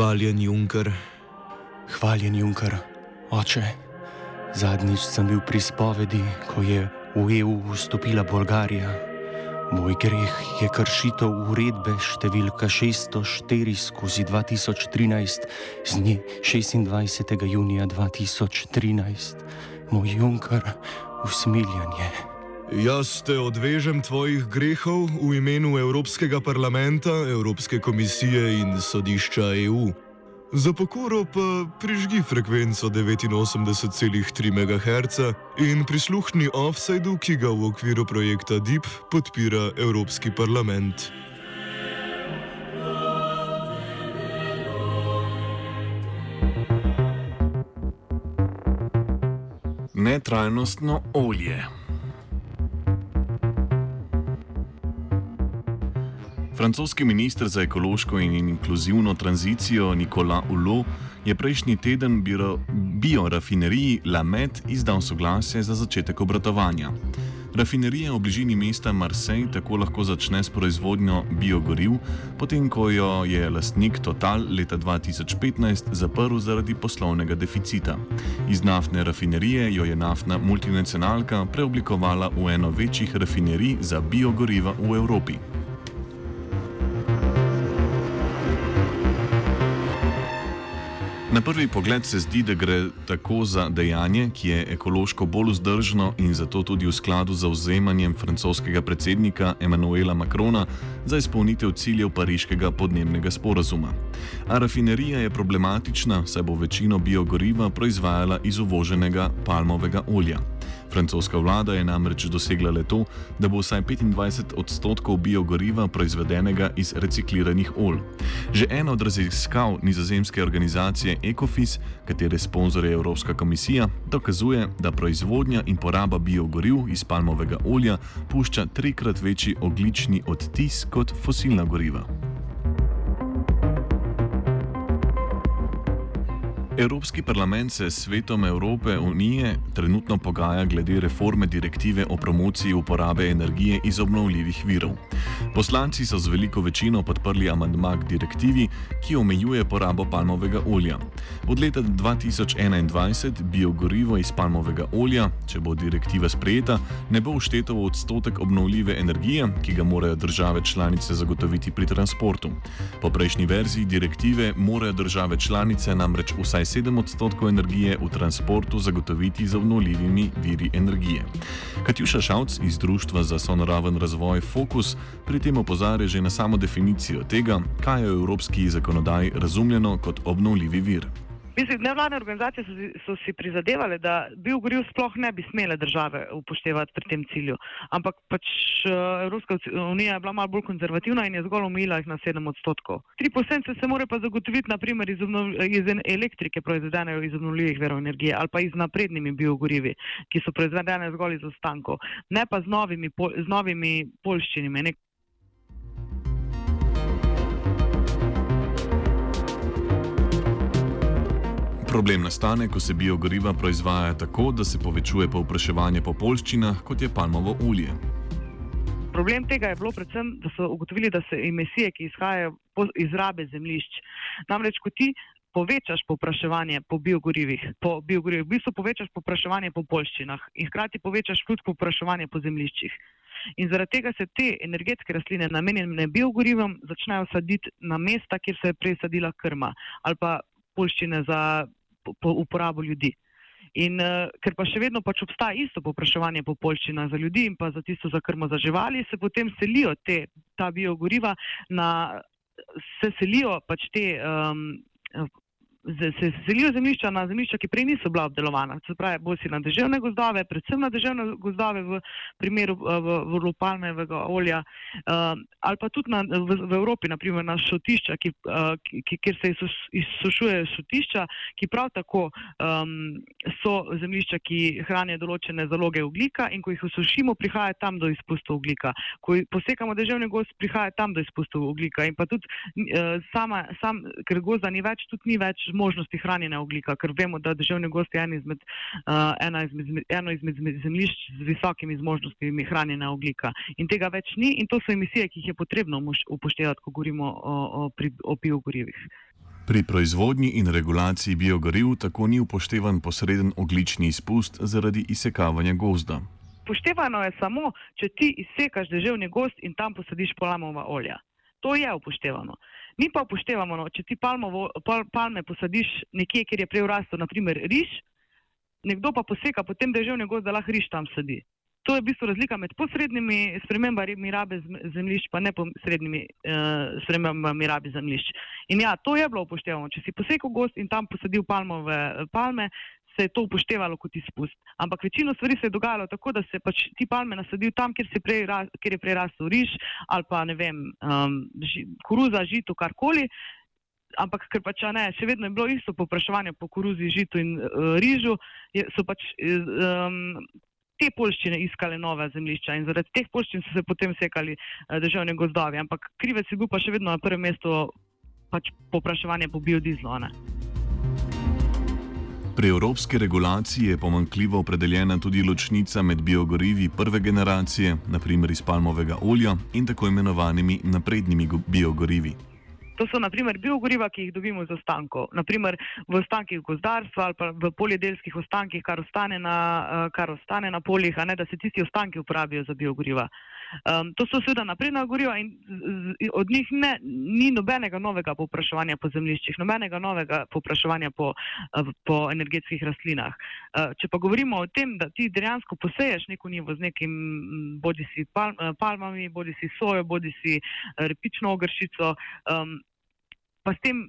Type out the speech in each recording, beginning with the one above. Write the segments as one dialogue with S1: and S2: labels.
S1: Hvaljen Junker.
S2: Hvaljen Junker, oče. Zadnjič sem bil pri spovedi, ko je v EU vstopila Bolgarija. Moj greh je kršitev uredbe številka 604 skozi 2013 z dne 26. junija 2013. Moj Junker, usmiljanje.
S1: Jaz te odvežem tvojih grehov v imenu Evropskega parlamenta, Evropske komisije in sodišča EU. Za pokoro pa prižgi frekvenco 89,3 MHz in prisluhni offsajdu, ki ga v okviru projekta DIP podpira Evropski parlament.
S3: Netrajnostno olje. Francoski minister za ekološko in inkluzivno tranzicijo Nicolas Hulot je prejšnji teden biorafineriji Lamet izdal soglasje za začetek obratovanja. Rafinerija v bližini mesta Marseille tako lahko začne s proizvodnjo biogoriv, potem ko jo je lastnik Total leta 2015 zaprl zaradi poslovnega deficita. Iz naftne rafinerije jo je naftna multinacionalka preoblikovala v eno večjih rafinerij za biogoriva v Evropi. Na prvi pogled se zdi, da gre tako za dejanje, ki je ekološko bolj vzdržno in zato tudi v skladu z zauzemanjem francoskega predsednika Emmanuela Macrona za izpolnitev ciljev pariškega podnebnega sporazuma. A rafinerija je problematična, saj bo večino biogoriva proizvajala iz uvoženega palmovega olja. Francoska vlada je namreč dosegla le to, da bo vsaj 25 odstotkov biogoriva proizvedenega iz recikliranih olj. Že ena od raziskav nizozemske organizacije Ecofis, katere sponzor je Evropska komisija, dokazuje, da proizvodnja in poraba biogoriv iz palmovega olja pušča trikrat večji oglični odtis kot fosilna goriva. Evropski parlament se s svetom Evrope unije trenutno pogaja glede reforme direktive o promociji uporabe energije iz obnovljivih virov. Poslanci so z veliko večino podprli amandma k direktivi, ki omejuje porabo palmovega olja. Od leta 2021 biogorivo iz palmovega olja, če bo direktiva sprejeta, ne bo všteto v odstotek obnovljive energije, ki ga morajo države članice zagotoviti pri transportu. Po prejšnji verziji direktive morajo države članice namreč vsaj 7 odstotkov energije v transportu zagotoviti z obnovljivimi viri energije. Katjuša Šavc iz Društva za sonaraven razvoj Focus pri tem opozarja že na samo definicijo tega, kaj je v evropski zakonodaji razumljeno kot obnovljivi vir.
S4: Mislim, nevladne organizacije so so si prizadevali, da biogoriv sploh ne bi smele države upoštevati pri tem cilju. Ampak pač uh, Evropska unija je bila malo bolj konzervativna in je zgolj omejila jih na 7 odstotkov. 3% se mora pa zagotoviti naprimer iz, obnov, iz elektrike proizvedene iz obnovljivih verov energije ali pa iz naprednimi biogorivi, ki so proizvedene zgolj iz ostankov, ne pa z novimi, pol, z novimi polščinami.
S3: Problem nastane, ko se biogoriva proizvaja tako, da se povečuje povpraševanje po polščinah, kot je palmovo olje.
S4: Problem tega je bilo predvsem, da so ugotovili, da se emisije, ki izhajajo iz rabe zemljišč, namreč ko ti povečaš povpraševanje po biogorivih, po biogorivih, v bistvu povečaš povpraševanje po polščinah in hkrati povečaš tudi povpraševanje po zemljiščih. In zaradi tega se te energetske rastline, namenjene biogorivom, začnejo saditi na mesta, kjer se je prej sadila krma ali pa polščine za uporabo ljudi. In uh, ker pa še vedno pač obstaja isto popraševanje po polščinah za ljudi in pa za tisto za krmo za živali, se potem selijo te, ta biogoriva na, se selijo pač te um, se selijo zemljišča na zemljišča, ki prej niso bila obdelovana. Se pravi, bolj si na deževne gozdove, predvsem na deževne gozdove v primeru vrlo palmevega olja, uh, ali pa tudi na, v, v Evropi, naprimer na šotišča, ki, uh, ki, kjer se izsušujejo šotišča, ki prav tako um, so zemljišča, ki hranijo določene zaloge oglika in ko jih osušimo, prihaja tam do izpustov oglika. Ko posekamo deževni gozd, prihaja tam do izpustov oglika. In pa tudi uh, sama, sam, ker gozda ni več, tudi ni več možnosti hranjenja oglika, ker vemo, da državni gost je izmed, uh, izmed, eno izmed zemljišč z visokimi zmožnostmi hranjenja oglika. In tega več ni, in to so emisije, ki jih je potrebno upoštevati, ko govorimo o, o, o biogorivih.
S3: Pri proizvodnji in regulaciji biogoriv tako ni upoštevan posreden oglični izpust zaradi izsekavanja gozda.
S4: Upoštevano je samo, če ti izsekaš deževni gost in tam posadiš palmova olja. To je upoštevano. Mi pa upoštevamo, no, če ti palmovo, pal, palme posadiš nekje, kjer je prej rastel, naprimer riž, nekdo pa poseka potem deževni gost, da lahko riž tam sadi. To je v bistvu razlika med posrednimi spremembami rabe zemljišč in neposrednimi uh, spremembami rabe zemljišč. In ja, to je bilo upoštevano. Če si posekal gost in tam posadil palmove eh, palme, se je to upoštevalo kot izpust. Ampak večino stvari se je dogajalo tako, da se pač ti palme nasadil tam, kjer, prej, kjer je prej rastel riž ali pa ne vem, um, ži, koruza, žito, karkoli. Ampak, ker pač ne, še vedno je bilo isto popraševanje po koruzi, žitu in uh, rižu, je, so pač um, te polščine iskale nove zemljišča in zaradi teh polščin so se potem sekali uh, državni gozdovi. Ampak krivec je bil pa še vedno na prvem mestu pač popraševanje po biodizlu.
S3: Pri evropski regulaciji je pomankljivo opredeljena tudi ločnica med biogorivi prve generacije, naprimer iz palmovega olja, in tako imenovanimi naprednimi biogorivi.
S4: To so naprimer biogoriva, ki jih dobimo iz ostankov, naprimer v ostankih gozdarstva ali pa v poljedelskih ostankih, kar ostane na, eh, kar ostane na poljih, a ne da se tisti ostanki uporabijo za biogoriva. Um, to so seveda napredna goriva in z, z, od njih ne, ni nobenega novega popraševanja po zemljiščih, nobenega novega popraševanja po, uh, po energetskih rastlinah. Uh, če pa govorimo o tem, da ti dejansko poseješ neko nivo z nekim bodi si pal, uh, palmami, bodi si sojo, bodi si repično ogršico, um, pa, tem,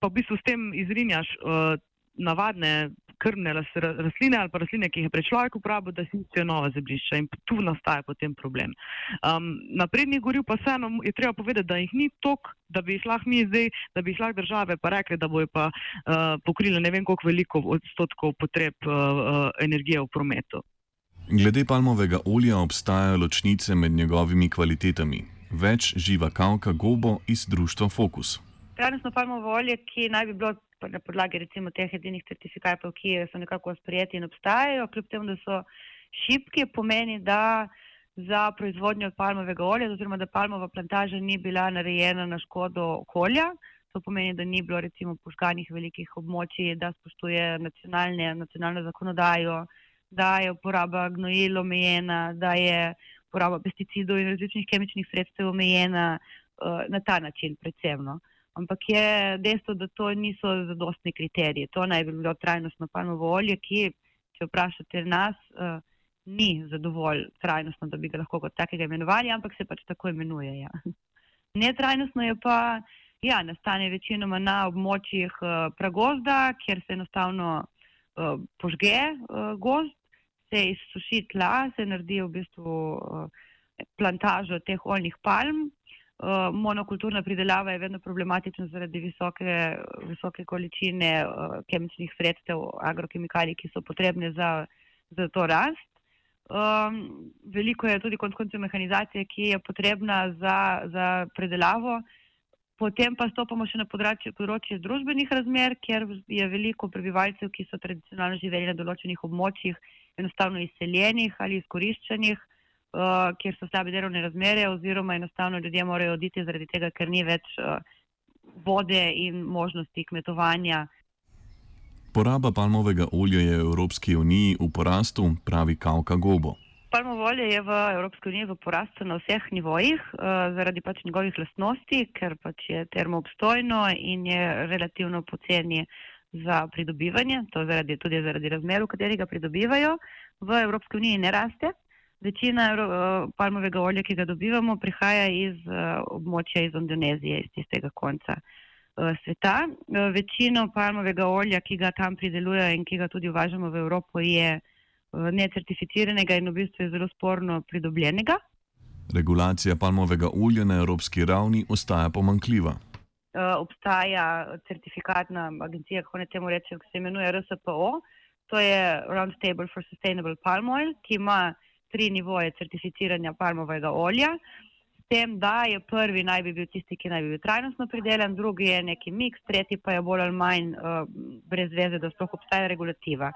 S4: pa v bistvu s tem izrinjaš uh, navadne krvne rastline ali pa rastline, ki jih je prej človek uporabil, da si iščejo nova zemljišča in tu nastaja potem problem. Um, naprednih goriv pa vseeno je treba povedati, da jih ni tok, da bi jih lahko mi zdaj, da bi jih lahko države pa rekli, da bojo pa uh, pokrili ne vem koliko veliko odstotkov potreb uh, uh, energije v prometu.
S3: Glede palmovega olja obstajajo ločnice med njegovimi kvalitetami. Več živa kavka gobo iz društva Focus.
S5: Trajnostno palmovo olje, ki naj bi bilo na podlagi recimo teh edinih certifikatov, ki so nekako sprejeti in obstajajo, kljub temu, da so šipki, pomeni, da za proizvodnjo palmovega olja, oziroma da palmova plantaža ni bila narejena na škodo okolja. To pomeni, da ni bilo recimo požganih velikih območij, da spoštuje nacionalno zakonodajo, da je uporaba gnojil omejena, da je uporaba pesticidov in različnih kemičnih sredstev omejena uh, na ta način predvsem. No. Ampak je dejstvo, da to niso zadostni kriteriji. To naj bi bilo trajnostno palmovo olje, ki, če vprašate nas, uh, ni zadovolj trajnostno, da bi ga lahko kot takega imenovali, ampak se pač tako imenuje. Ja. Netrajnostno je pa, ja, nastane večinoma na območjih uh, pragozda, kjer se enostavno uh, požge uh, gozd, se izsuši tla, se naredi v bistvu uh, plantažo teh oljnih palm, monokulturna pridelava je vedno problematična zaradi visoke, visoke količine uh, kemičnih sredstev, agrokemikalij, ki so potrebne za, za to rast. Um, veliko je tudi konc koncev mehanizacije, ki je potrebna za, za predelavo. Potem pa stopamo še na področje, področje družbenih razmer, kjer je veliko prebivalcev, ki so tradicionalno živeli na določenih območjih, enostavno izseljenih ali izkoriščenih. Eh, kjer so slabe delovne razmere, oziroma enostavno ljudje morajo oditi zaradi tega, ker ni več uh, vode in možnosti kmetovanja.
S3: Poraba palmovega olja je v Evropski uniji v porastu, pravi Kauka Gobo.
S5: Palmovo olje je v Evropski uniji v porastu na vseh nivojih, uh, zaradi pač njegovih lastnosti, ker pač je termoobstojno in je relativno poceni za pridobivanje, to zaradi, tudi zaradi razmer, v katerih ga pridobivajo. V Evropski uniji ne raste, Večina uh, palmovega olja, ki ga dobivamo, prihaja iz uh, območja iz Indonezije, iz tistega konca uh, sveta. Uh, večino palmovega olja, ki ga tam pridelujejo in ki ga tudi uvažamo v Evropo, je uh, necertificiranega in v bistvu je zelo sporno pridobljenega.
S3: Regulacija palmovega olja na evropski ravni ostaja pomankljiva.
S5: Uh, obstaja certifikatna agencija, kako ne temu rečem, ki se imenuje RSPO, to je Roundtable for Sustainable Palm Oil, ki ima tri nivoje certificiranja palmovega olja. S tem, da je prvi naj bi bil tisti, ki naj bi bil trajnostno pridelan, drugi je neki miks, tretji pa je bolj ali manj uh, brez veze, da sploh obstaja regulativa.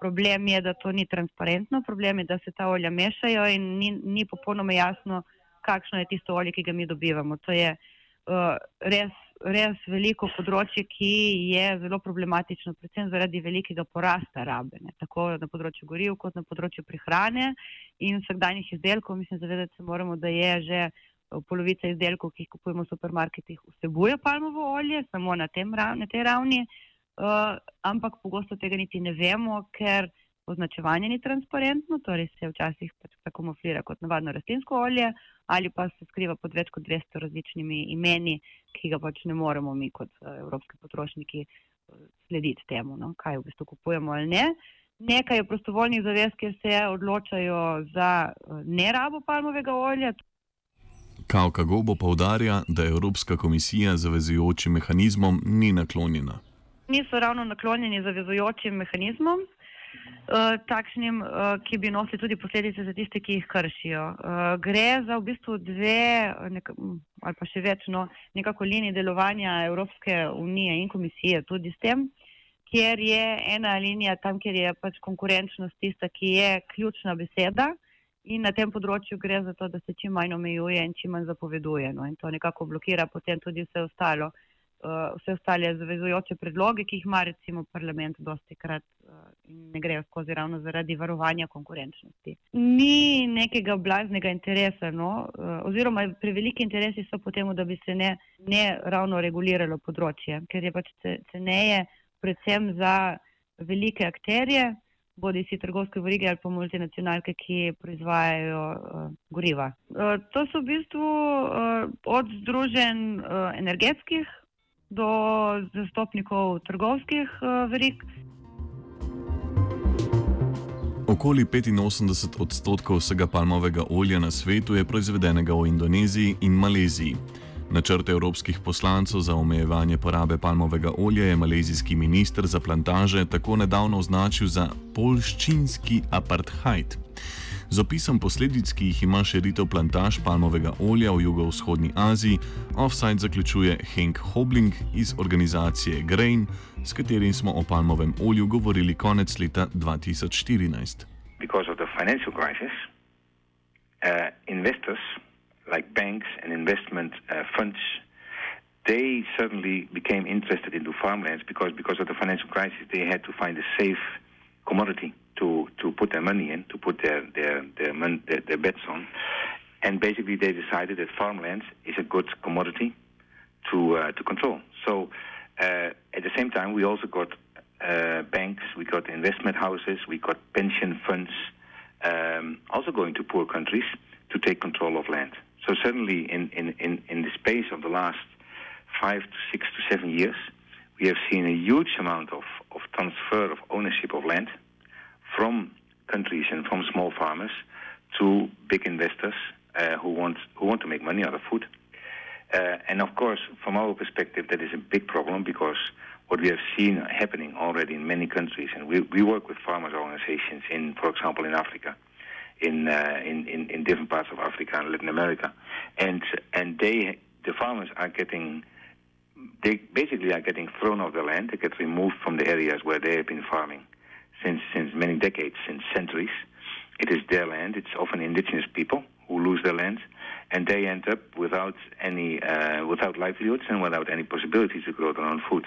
S5: Problem je, da to ni transparentno, problem je, da se ta olja mešajo in ni, ni popolnoma jasno, kakšno je tisto olje, ki ga mi dobivamo. To je uh, res res veliko področje, ki je zelo problematično, predvsem zaradi velikega porasta rabe, ne? tako na področju goriv, kot na področju prehrane in vsakdanjih izdelkov. Mislim, zavedati se moramo, da je že polovica izdelkov, ki jih kupujemo v supermarketih, vsebuje palmovo olje, samo na, tem, na tej ravni, uh, ampak pogosto tega niti ne vemo, ker označevanje ni transparentno, torej se včasih pač tako moflira kot navadno rastlinsko olje ali pa se skriva pod več kot 200 različnimi imeni, ki ga pač ne moremo mi kot uh, evropski potrošniki uh, slediti temu, no, kaj v bistvu kupujemo ali ne. Nekaj je prostovoljnih zavez, kjer se odločajo za nerabo palmovega olja.
S3: Kauka Gobo povdarja, da Evropska komisija zavezujočim mehanizmom ni naklonjena.
S5: Niso ravno naklonjeni zavezujočim mehanizmom, takšnim, uh, ki bi nosili tudi posledice za tiste, ki jih kršijo. Uh, gre za v bistvu dve neka, ali pa še več no, nekako linije delovanja Evropske unije in komisije tudi s tem, kjer je ena linija tam, kjer je pač konkurenčnost tista, ki je ključna beseda. In na tem področju gre za to, da se čim manj omejuje in čim manj zapoveduje. No? In to nekako blokira potem tudi vse ostalo, uh, vse ostale zavezujoče predloge, ki jih ima recimo parlament dosti krat uh, in ne grejo skozi ravno zaradi varovanja konkurenčnosti. Ni nekega blaznega interesa, no? uh, oziroma preveliki interesi so potem, da bi se ne, ne ravno reguliralo področje, ker je pač ceneje predvsem za velike akterje bodi si trgovske vrige ali pa multinacionalke, ki proizvajajo uh, goriva. Uh, to so v bistvu uh, od združen uh, energetskih do zastopnikov trgovskih uh, verig.
S3: Okoli 85 odstotkov vsega palmovega olja na svetu je proizvedenega v Indoneziji in Maleziji. Načrt evropskih poslancev za omejevanje porabe palmovega olja je malezijski minister za plantaže tako nedavno označil za polščinski apartheid. Z opisom posledic, ki jih ima širitev plantaž palmovega olja v jugovzhodni Aziji, offside zaključuje Henk Hobling iz organizacije Grain, s katerim smo o palmovem olju govorili konec leta 2014.
S6: Because of the financial crisis, uh, investors like banks and investment uh, funds, they suddenly became interested into farmlands because because of the financial crisis, they had to find a safe commodity to, to put their money in, to put their their their, mon- their, their bets on, and basically they decided that farmlands is a good commodity to uh, to control. So uh, at the same time, we also got uh, banks, we got investment houses, we got pension funds, um, also going to poor countries to take control of land. So suddenly, in, in, in, in the space of the last five to six to seven years, we have seen a huge amount of, of transfer of ownership of land from countries and from small farmers to big investors uh, who want who want to make money out of food. Uh, and of course, from our perspective, that is a big problem because what we have seen happening already in many countries, and we, we work with farmers organizations in, for example, in Africa, in, uh, in, in, in different parts of Africa and Latin America, and and they the farmers are getting they basically are getting thrown off the land. They get removed from the areas where they have been farming since since many decades, since centuries. It is their land. It's often indigenous people who lose their land, and they end up without any uh, without livelihoods and without any possibility to grow their own food.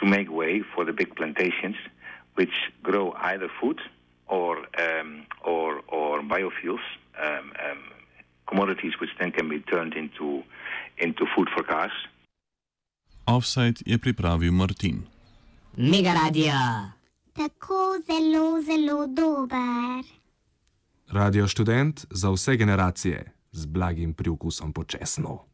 S6: To make way for the big plantations, which grow either food or um, or or biofuels, um, um, commodities which then can be turned into into food for cars.
S3: Offside je pripravil Martin.
S7: Mega radio.
S8: Tako zelo, zelo dober.
S9: Radio študent za vse generacije z blagim priokusom počasno.